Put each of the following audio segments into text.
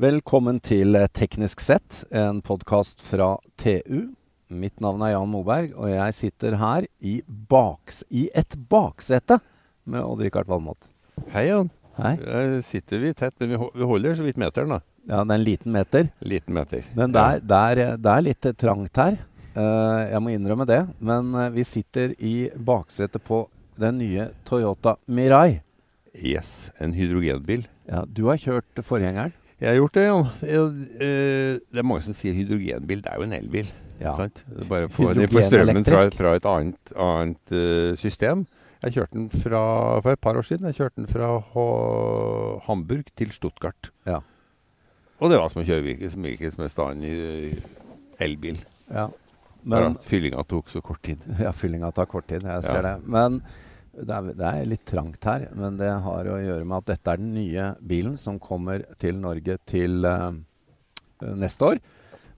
Velkommen til Teknisk sett, en podkast fra TU. Mitt navn er Jan Moberg, og jeg sitter her i, baks, i et baksete med Odd-Rikard Valmot. Hei, Jan. Hei. Her sitter vi tett, men vi, holder så vidt meteren, da. Ja, det er en liten meter, Liten meter. men det er, det er, litt trangt her. Eh, jeg må innrømme det. Men eh, vi sitter i baksetet på den nye Toyota Mirai. Yes, en hydrogenbil. Ja, du har kjørt forgjengeren. Jeg har gjort det. Jeg, eh, det er mange som sier hydrogenbil. Det er jo en elbil. Ja. Sant? Bare få den får strømmen fra, fra et annet, annet uh, system. Jeg kjørte den fra, for et par år siden. Jeg kjørte den fra H Hamburg til Stuttgart. Ja. Og det var som å kjøre hvilken som helst annen eh, elbil. Ja. Bare at fyllinga tok så kort tid. Ja, fyllinga tar kort tid. Jeg ser Ja. det. Men det er, det er litt trangt her. Men det har å gjøre med at dette er den nye bilen som kommer til Norge til uh, neste år.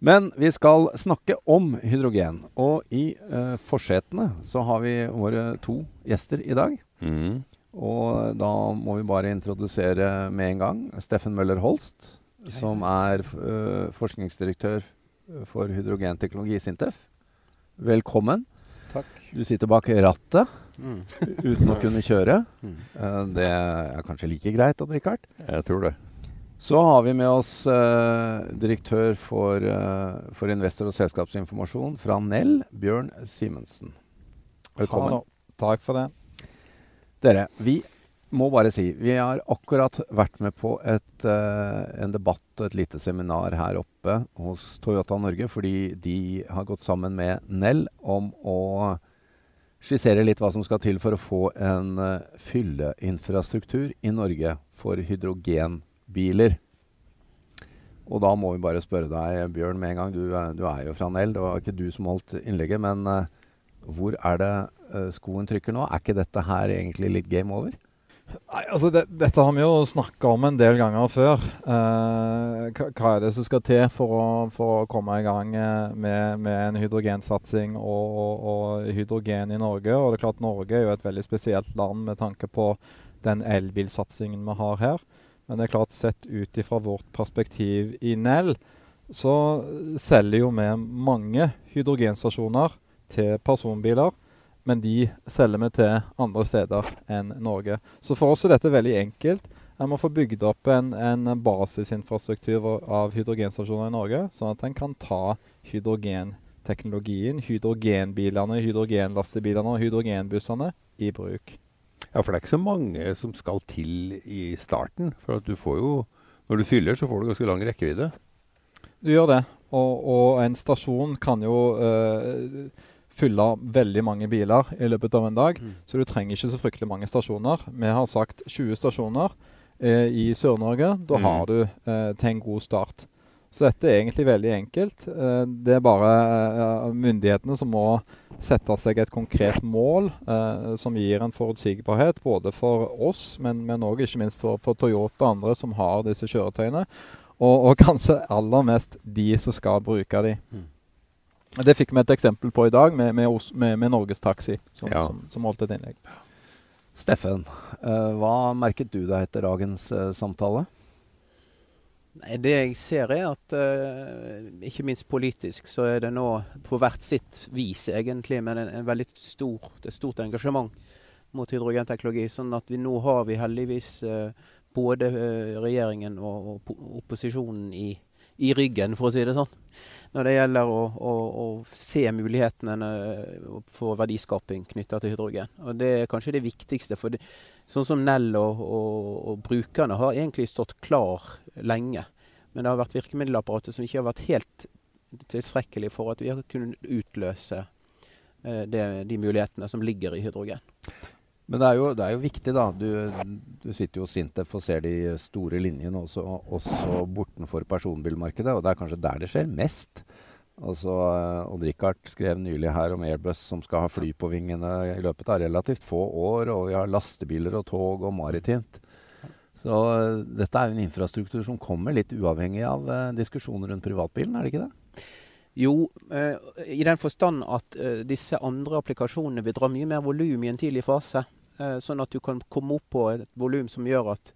Men vi skal snakke om hydrogen. Og i uh, forsetene så har vi våre to gjester i dag. Mm. Og da må vi bare introdusere med en gang Steffen Møller Holst, som er uh, forskningsdirektør for hydrogenteknologi i Sintef. Velkommen. Takk. Du sitter bak rattet Mm. uten å kunne kjøre. Mm. Eh, det er kanskje like greit, å drikke hardt? Jeg tror det. Så har vi med oss uh, direktør for, uh, for investor- og selskapsinformasjon fra Nell, Bjørn Simensen. Velkommen. Hallo. Takk for det. Dere, vi må bare si Vi har akkurat vært med på et, uh, en debatt og et lite seminar her oppe hos Toyota Norge, fordi de har gått sammen med Nell om å skissere litt hva som skal til for å få en uh, fylleinfrastruktur i Norge for hydrogenbiler. Og da må vi bare spørre deg, Bjørn, med en gang. Du, er- du er jo fra Nell. Det var ikke du som holdt innlegget, men eh, hvor er det eh, skoen trykker nå? Er ikke dette her egentlig litt game over? Nei, altså det, Dette har vi jo snakka om en del ganger før. Eh, hva, er det som skal til for å, for å komme i gang eh, med, med en hydrogensatsing og, og, og hydrogen i Norge? Og det er klart Norge er jo et veldig spesielt land med tanke på den elbilsatsingen vi har her. Men det er klart sett ut ifra vårt perspektiv i Nell, så selger jo vi mange hydrogenstasjoner til personbiler. Men de selger vi til andre steder enn Norge. Så for oss er dette veldig enkelt. En må få bygd opp en, en basisinfrastruktur av hydrogenstasjoner i Norge, sånn at en kan ta hydrogenteknologien, hydrogenbilene, hydrogenlastebilene og hydrogenbussene i bruk. Ja, for det er ikke så mange som skal til i starten. For at du får jo Når du fyller, så får du ganske lang rekkevidde. Du gjør det, og, og en stasjon kan jo eh, fylle veldig mange biler i løpet av en dag. Mm. Så du trenger ikke så fryktelig mange stasjoner. Vi har sagt 20 stasjoner eh, i Sør-Norge. Da Mm. har du eh, til en god start. Så dette er egentlig veldig enkelt. Eh, det er bare eh, myndighetene som må sette seg et konkret mål eh, som gir en forutsigbarhet både for oss, men, men også ikke minst for, for Toyota og andre som har disse kjøretøyene. Og, og kanskje aller mest de som skal bruke de. Mm. Det fikk vi et eksempel på i dag med, med, Os- med, med Norges Taxi, som, Ja. som, som holdt et innlegg. Steffen, uh, hva merket du deg etter dagens uh, samtale? Nei, Det jeg ser er at uh, ikke minst politisk så er det nå på hvert sitt vis egentlig, men en, en veldig stor, det er stort engasjement mot hydrogenteknologi. Sånn at vi nå har vi heldigvis både regjeringen og, og opposisjonen i, i ryggen, for å si det sånn. Når det gjelder å, å, å se mulighetene eh, for verdiskaping knytta til hydrogen. Og det er kanskje det viktigste. for det, Sånn som Nell og, og, og brukerne har egentlig stått klar lenge. Men det har vært virkemiddelapparatet som ikke har vært helt tilstrekkelig for at vi har kunnet utløse eh, det, de mulighetene som ligger i hydrogen. Men det er jo, det er jo viktig, da. Du, du sitter jo hos Sintef og ser de store linjene også, også bortenfor personbilmarkedet, og det er kanskje der det skjer mest. Altså, Odd Rikard skrev nylig her om Airbus som skal ha fly på vingene i løpet av relativt få år, og vi har lastebiler og tog og maritimt. Så dette er jo en infrastruktur som kommer litt uavhengig av eh, diskusjoner rundt privatbilen, er det ikke det? Jo, eh, i den forstand at eh, disse andre applikasjonene vil dra mye mer volum i en tidlig fase. Eh, sånn at du kan komme opp på et volum som gjør at,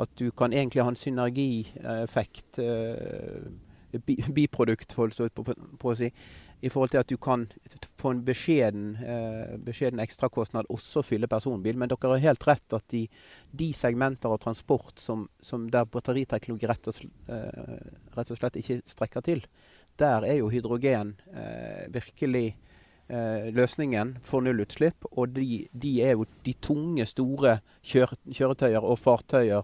at du kan egentlig ha en synergieffekt, eh, bi, biprodukt, holdt jeg på, å si, i forhold til at du kan få en beskjeden, beskjeden ekstrakostnad også fylle personbil. Men dere har helt rett at de, de segmenter av transport som, som der batteriteknologi rett og, slett, rett og, slett ikke strekker til, der er jo hydrogen eh, virkelig eh, løsningen for nullutslipp. Og de, de, er jo de tunge, store kjør, kjøretøyer og fartøyer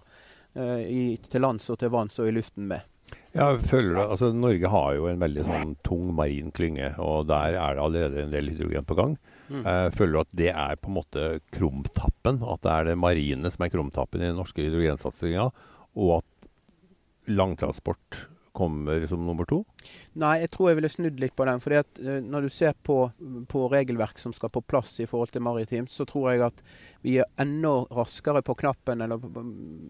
eh, i, til lands og til vanns og i luften med. Ja, føler du, altså Norge har jo en veldig sånn tung marin klynge, og der er det allerede en del hydrogen på gang. Mm. Uh, føler du at det er på en måte krumtappen? At det er det marine som er krumtappen i den norske hydrogensatsinga, og at langtransport kommer som nummer to? Nei, jeg tror jeg ville snudd litt på den. fordi at uh, Når du ser på, på, regelverk som skal på plass i forhold til maritimt, så tror jeg at vi er enda raskere på knappen eller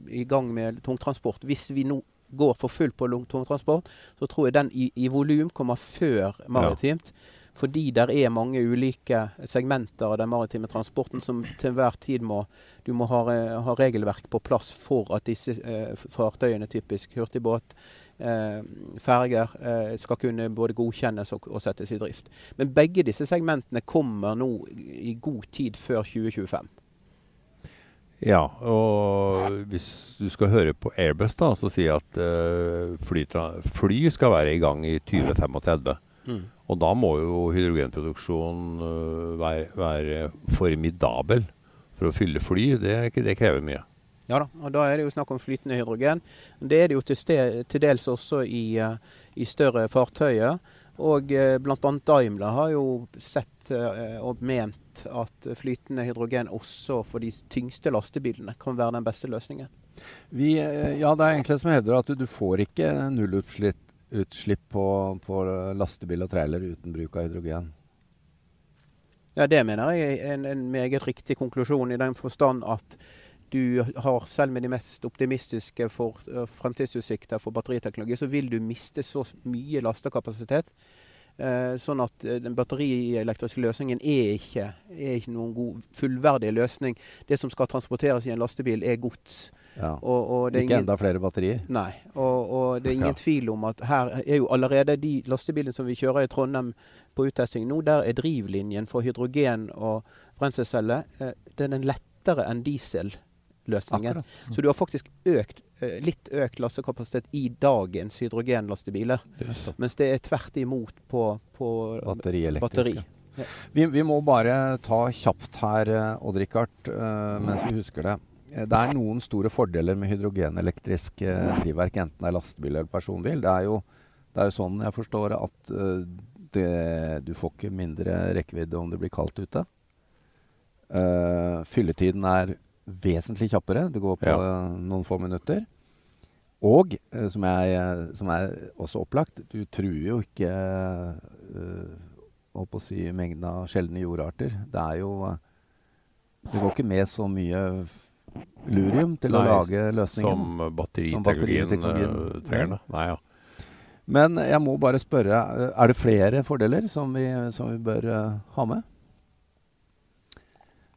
i gang med tungtransport hvis vi nå går for fullt på tungtransport, så tror jeg den i, i volum kommer før maritimt. Ja. Fordi det er mange ulike segmenter av den maritime transporten som til enhver tid må Du må ha, ha regelverk på plass for at disse eh, fartøyene, typisk hurtigbåt, eh, ferger, eh, skal kunne både godkjennes og, og, settes i drift. Men begge disse segmentene kommer nå i god tid før 2025. Ja, og hvis du skal høre på Airbus, da, så sier jeg at eh, fly, fly, skal være i gang i 2035. Mm. Og da må jo hydrogenproduksjon uh, være, være, formidabel for å fylle fly. Det, det, krever mye. Ja da, og da er det jo snakk om flytende hydrogen. Det er det jo til, sted, til dels også i, uh, i større fartøyer. Og uh, bl.a. Daimler har jo sett og ment at flytende hydrogen også for de tyngste lastebilene kan være den beste løsningen? Vi, eh, ja, det er egentlig som hevder at du, du får ikke nullutslipp utslipp på, på, lastebil og trailer uten bruk av hydrogen. Ja, Det mener jeg er en, en meget riktig konklusjon, i den forstand at du har, selv med de mest optimistiske for, uh, fremtidsutsikter for batteriteknologi, så vil du miste så mye lastekapasitet Uh, sånn at uh, den batterielektriske løsningen er ikke, er ikke, noen god, fullverdig løsning. Det som skal transporteres i en lastebil, er gods. Ja. Og, og ikke ingen, enda flere batterier? Nei. Og, og det er ingen ja. tvil om at her er jo allerede de lastebilene som vi kjører i Trondheim på uttesting nå, der er drivlinjen for hydrogen og brenselceller eh, den er lettere enn dieselløsningen. Mm. Så du har faktisk økt Eh, litt økt lastekapasitet i dagens hydrogenlastebiler. Mens det er tvert imot på, på batteri. Ja. Vi, vi, må bare ta kjapt her, eh, Odd-Rikard, uh, mens vi husker det. Det er noen store fordeler med hydrogenelektrisk uh, drivverk, enten det er lastebil eller personbil. Det er jo, det er jo sånn jeg forstår at uh, det, du får ikke mindre rekkevidde om det blir kaldt ute. fylletiden er vesentlig kjappere. Det går på ja. noen få minutter. Og, eh, som, jeg, som, er også opplagt, du truer jo ikke uh, å si mengden av sjeldne jordarter. Det er jo Det går ikke med så mye lurium til Nei, å lage løsningen. Som batteriteknologien trenger. Nei, ja. Men jeg må bare spørre, er det flere fordeler som vi, som vi bør uh, ha med?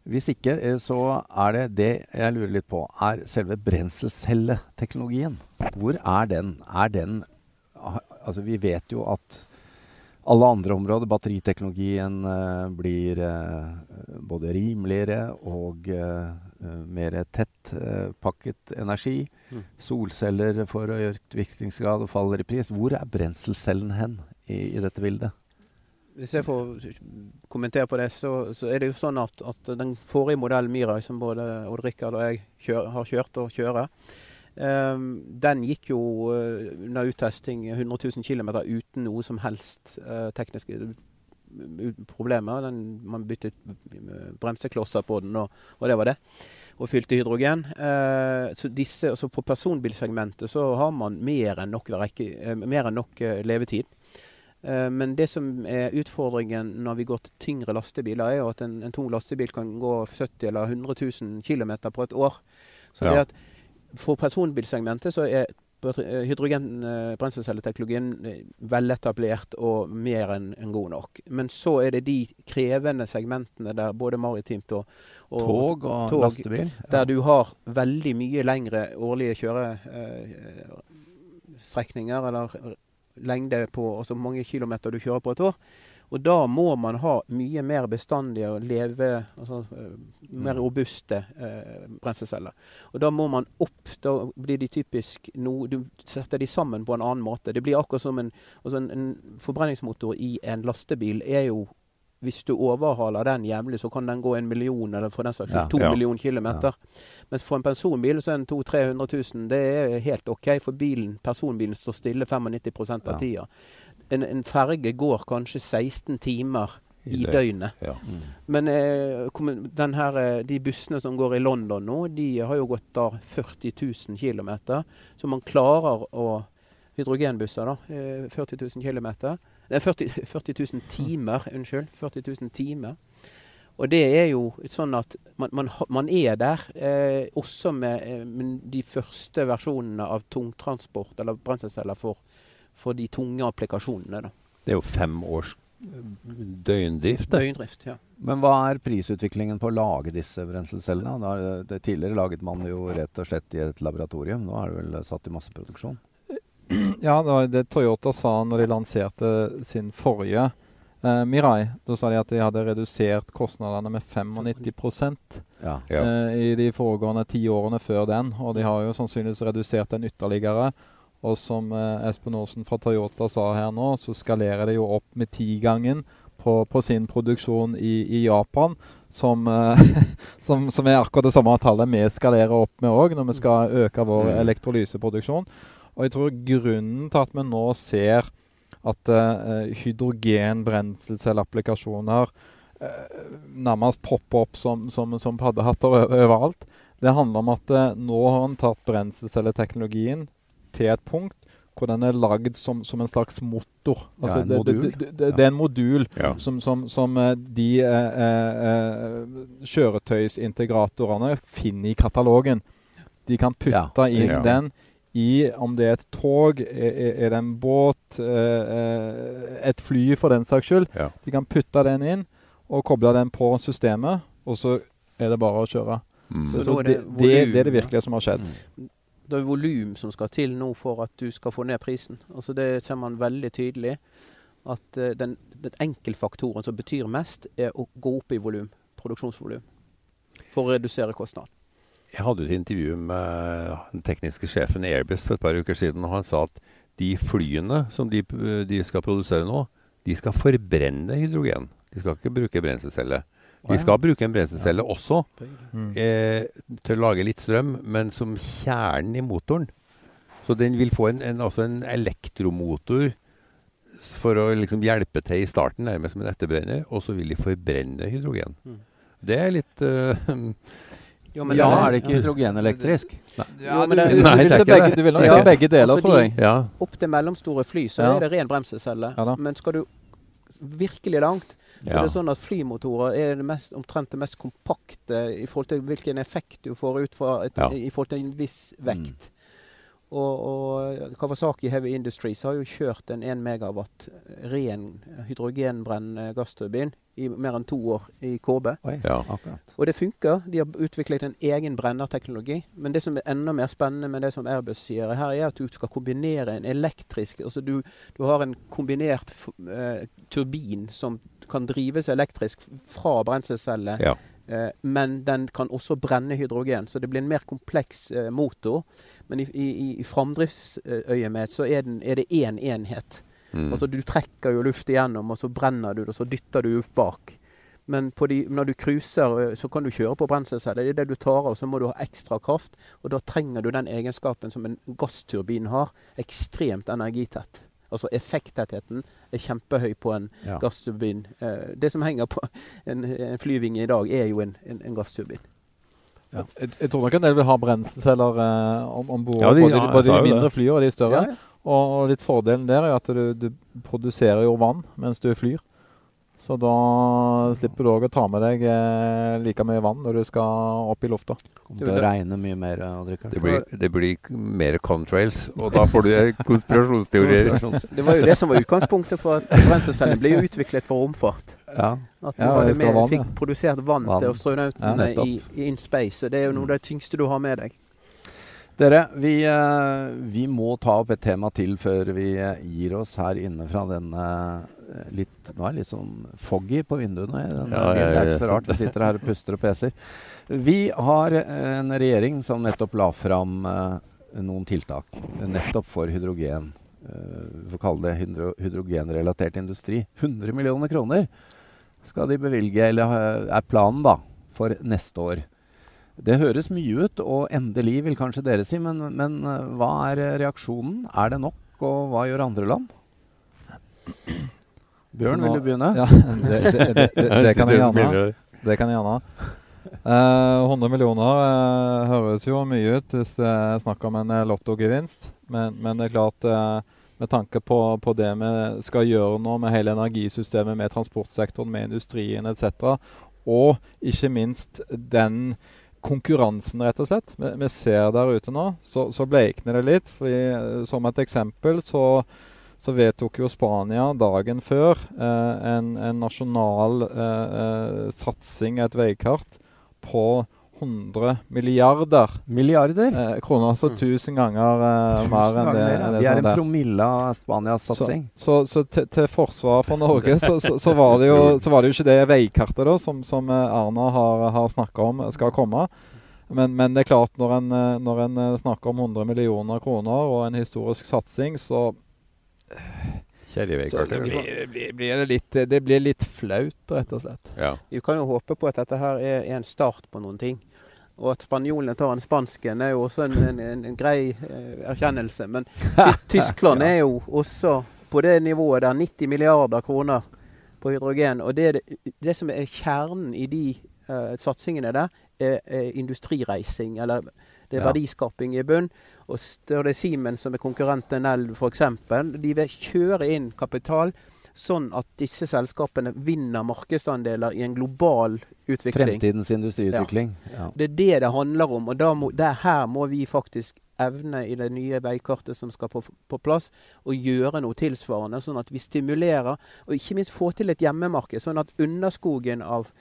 Hvis ikke, eh, så er det det jeg lurer litt på, er selve brenselcelleteknologien. Hvor er den? Er den Altså, vi vet jo at alle andre områder, batteriteknologien, uh, blir uh, både rimeligere og mer tettpakket energi. Mm. Solceller får økt virkningsgrad og faller i pris. Hvor er brenselcellen hen i, i dette bildet? Hvis jeg får kommentere på det, så, så er det jo sånn at, at den forrige modellen Mirai, som både Odd Rikard og jeg kjør, har kjørt og kjører, um, den gikk jo uh, under uttesting 100 000 km uten noe som helst uh, tekniske problemer. Den, man byttet bremseklosser på den, og, og, det var det. Og fylte hydrogen. Uh, så disse, altså på personbilsegmentet så har man mer enn nok, mer enn nok levetid. Eh, men det som er utfordringen når vi går til tyngre lastebiler, er jo at en, en tung lastebil kan gå 70 eller 100 000 km på et år. Så ja. det at for personbilsegmentet så er hydrogenbrenselcelleteknologien hydrogen-brenselcelleteknologien eh, veletablert og mer enn en god nok. Men så er det de krevende segmentene der både maritimt og, og Tog og tog, lastebil. der du har veldig mye lengre årlige kjørestrekninger, eller lengde på altså mange kilometer du kjører på et år. Og da må man ha mye mer bestandige og leve altså, eh, mer robuste eh, brenselsceller. Og da må man opp. Da blir de typisk no, Du setter de sammen på en annen måte. Det blir akkurat som en, altså en, en forbrenningsmotor i en lastebil er jo hvis du overhaler den jevnlig, så kan den gå en million eller for den saks skyld to Ja. millioner kilometer. Mens for en personbil så er den 200 000-300 000. Det er helt OK, for bilen, personbilen står stille 95% av Ja. tida. En, en ferge går kanskje 16 timer i i døgnet. Ja. Men eh, den her, eh, de bussene som går i London nå, de har jo gått da 40 000 km. Så man klarer å Hydrogenbusser, da. Eh, 40 000 km. Nei, 40, 40 000 timer, unnskyld. 40 000 timer. Og det er jo sånn at man, man, man er der, eh, også med, eh, med de første versjonene av tungtransport eller brenselceller for, for de tunge applikasjonene. da. Det er jo fem års eh, døgndrift, det. Døgndrift, ja. Men hva er prisutviklingen på å lage disse brenselcellene? Det, tidligere laget man jo rett og slett i et laboratorium. Nå er det vel satt i masseproduksjon? Ja, det var det Toyota sa når de lanserte sin forrige eh, Mirai. Da sa de at de hadde redusert kostnadene med 95 Ja. Ja. eh, i de foregående ti årene før den. Og de har jo sannsynligvis redusert den ytterligere. Og som eh, Espen Aasen fra Toyota sa her nå, så skalerer det jo opp med tigangen på, på sin produksjon i, i Japan. Som, eh, som, som er akkurat det samme tallet vi skalerer opp med òg, når vi skal øke vår Mm. elektrolyseproduksjon. Og jeg tror grunnen til at vi nå ser at uh, hydrogen-brenselcelleapplikasjoner eh, nærmest popper opp som, som, som paddehatter overalt, det handler om at uh, nå har en tatt brenselcelleteknologien til et punkt hvor den er lagd som, som en slags motor. Altså, en det, det, det, det, er en modul Ja. som, som, som eh, de eh, eh, kjøretøysintegratorene finner i katalogen. De kan putte Ja, inn ja. den i om det er et tog, er, er- det en båt, eh, eh, et fly for den saks skyld. Ja. De kan putte den inn og koble den på systemet, og så er det bare å kjøre. Mm. Så, Så så det, det det, det er det virkelige som har skjedd. Mm. Det er volum som skal til nå for at du skal få ned prisen. Altså Det ser man veldig tydelig. At eh, den, den enkeltfaktoren som betyr mest, er å gå opp i volum. Produksjonsvolum. For å redusere kostnaden. Jeg hadde et intervju med den tekniske sjefen i Airbus for et par uker siden, og han sa at de flyene som de, de skal produsere nå, de skal forbrenne hydrogen. De skal ikke bruke brenselcelle. De skal bruke en brenselcelle også Mm. eh, til å lage litt strøm, men som kjernen i motoren. Så den vil få en, en, altså en elektromotor for å liksom hjelpe til i starten, nærmest som en etterbrenner, og så vil de forbrenne hydrogen. Mm. Det er litt eh, Jo, ja, er det ikke hydrogenelektrisk? Ja, men du, det- du, Nei, vil det er ikke begge, det. du vil nok Ja. se begge deler, Altså, tror jeg. Ja. Opp til mellomstore fly så er det ren bremsecelle. Ja. Men skal du virkelig langt, så ja. er sånn at flymotorer er det mest, omtrent det mest kompakte i forhold til hvilken effekt du får ut fra et, Ja. i forhold til en viss vekt. Og, og Kawasaki Heavy Industries har jo kjørt en 1 megawatt ren hydrogenbrennende gassturbin i mer enn to år i KB. Ja. Og det funker. De har utviklet en egen brennerteknologi. Men det som er enda mer spennende med det som Airbus sier her, er at du skal kombinere en elektrisk Altså du, du har en kombinert eh, turbin som kan drives elektrisk fra brenselcelle, Ja. Eh, men den kan også brenne hydrogen. Så det blir en mer kompleks eh, motor. Men i, i, i framdriftsøyemed så er, den, er det én enhet. Mm. Altså Du trekker jo luft igjennom, og så brenner du det, og så dytter du opp bak. Men på de, når du cruiser, så kan du kjøre på brenselceller. Det er det du tar av, så må du ha ekstra kraft. Og da trenger du den egenskapen som en gassturbin har. Ekstremt energitett. Altså effekttettheten er kjempehøy på en Ja. gassturbin. Eh, det som henger på en, en flyvinge i dag, er jo en, en, en gassturbin. Jeg, jeg tror nok en del vil ha brenselceller eh, om, om bord. Ja, de- både, ja, både de mindre flyene og de større. Ja, ja. Og litt fordelen der er at du, du produserer jo vann mens du flyr. Så da slipper du òg å ta med deg eh, like mye vann når du skal opp i lufta. Det regne mye mer. Odd-Rikard. Det blir, det blir mer contrails, og da får du konspirasjonsteorier. Det var jo det som var utgangspunktet for at brenselscellene ble utviklet for romfart. Ja. At du Ja, med, vann, fikk produsert vann, Vann. til astronautene ja, i, i in space. Og det er jo noe av det tyngste du har med deg. Dere, vi, eh, vi må ta opp et tema til før vi eh, gir oss her inne fra denne eh, litt Nå er det litt sånn foggy på vinduene. Ja, ja. Det er ikke så rart. Vi sitter her og puster og peser. Vi har eh, en regjering som nettopp la fram eh, noen tiltak nettopp for hydrogen. eh, Vi får kalle det hydro hydrogenrelatert industri. 100 millioner kroner skal de bevilge, eller ha- er planen, da, for neste år. Det høres mye ut, og endelig vil kanskje dere si, men, men eh, hva er eh, reaksjonen? Er det nok, og hva gjør andre land? Bjørn, nå- vil du begynne? Ja, det, det, det, det, det kan jeg gjerne. Det kan jeg gjerne. Eh, 100 millioner eh, høres jo mye ut hvis det er snakk om en eh, lottogevinst. Men, men det er klart, eh, med tanke på, på det vi skal gjøre nå med hele energisystemet, med transportsektoren, med industrien etc., og ikke minst den konkurransen, rett og slett, vi, vi ser der ute nå, så, så bleikner det litt. fordi eh, Som et eksempel så så vedtok jo Spania dagen før eh, en, en nasjonal eh, eh, satsing, et veikart, på 100 milliarder Milliarder? eh, kroner. Altså Mm. 1000 ganger eh, mer enn det. enn det Vi er en promille av Spanias satsing. Så, så til, til forsvar for Norge, så, så, så, var det jo, så var det jo ikke det veikartet da, som, som eh, Erna har, har snakka om skal komme. Men, men det er klart, når en, når en snakker om 100 millioner kroner og en historisk satsing, så det det, blir litt flaut, rett og slett. Ja. Vi kan jo håpe på at dette her er, er en start på noen ting. Og at spanjolene tar en spansken er jo også en, en, en, en grei eh, erkjennelse. Men Tyskland Tyskland er jo også på det nivået der 90 milliarder kroner på hydrogen. Og det, det, det som er kjernen i de eh, satsingene der, er, er industrireising. Eller det er Ja. verdiskaping i bunn. Og Større Siemens, som er konkurrenten Nell f.eks., de vil kjøre inn kapital sånn at disse selskapene vinner markedsandeler i en global utvikling. Fremtidens industriutvikling. Ja. Det er det det handler om. og må, det Her må vi faktisk evne i det nye veikartet som skal på, på plass, å gjøre noe tilsvarende. Sånn at vi stimulerer, og ikke minst få til et hjemmemarked. Sånn at underskogen av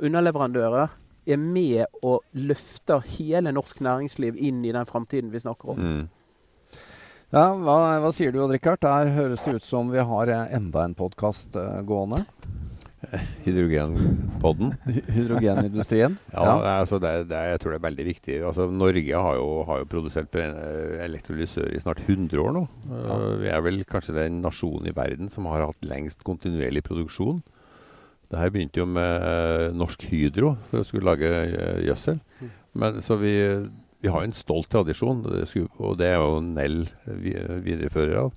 underleverandører er med og løfter hele norsk næringsliv inn i den framtiden vi snakker om. Mm. Ja, hva, hva sier du, Odd Rikard? Der høres det ut som vi har eh, enda en podkast uh, gående. Hydrogenpodden. Hydrogenindustrien. Ja, det er- altså det, er- det, er- jeg tror det er veldig viktig. Altså, Norge har jo, har jo produsert eh, elektrolysør i snart 100 år nå. Ja. Uh, vi er vel kanskje den nasjonen i verden som har hatt lengst kontinuerlig produksjon. Det her begynte jo med eh, Norsk Hydro for å skulle lage eh, gjødsel. Mm. Men, så vi, vi har en stolt tradisjon, og det er jo Nell vi, viderefører av.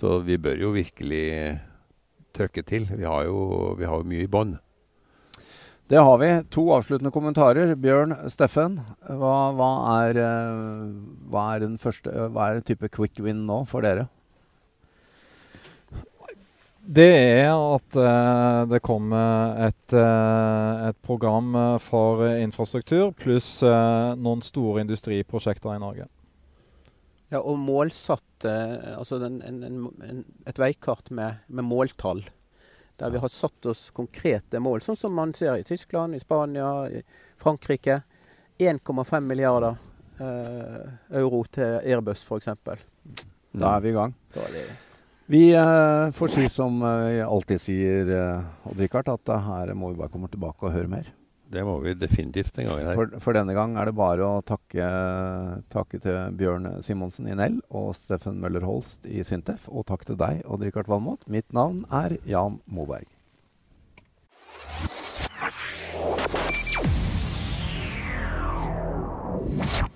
Så vi bør jo virkelig trykke til. Vi har jo, vi har jo mye i bånn. Det har vi. To avsluttende kommentarer. Bjørn, Steffen. Hva, hva, er, eh, hva er den første Hva er type quick win nå for dere? Det er at eh, det kommer et, eh, et program eh, for infrastruktur pluss eh, noen store industriprosjekter i Norge. Ja, og målsatt eh, Altså den, en, en, en, et veikart med, med måltall. Der vi har satt oss konkrete mål, sånn som man ser i Tyskland, i Spania, i Frankrike. 1,5 milliarder eh, euro til Airbus, f.eks. Da er vi i gang. Da er det vi eh, får si som eh, vi alltid sier, eh, Rikard, at eh, her må vi bare komme tilbake og høre mer. Det må vi definitivt en gang her. For, for denne gang er det bare å takke, takke til Bjørn Simonsen i Nell og Steffen Møller Holst i Sintef. Og takk til deg, Odd Rikard Valmot. Mitt navn er Jan Moberg. you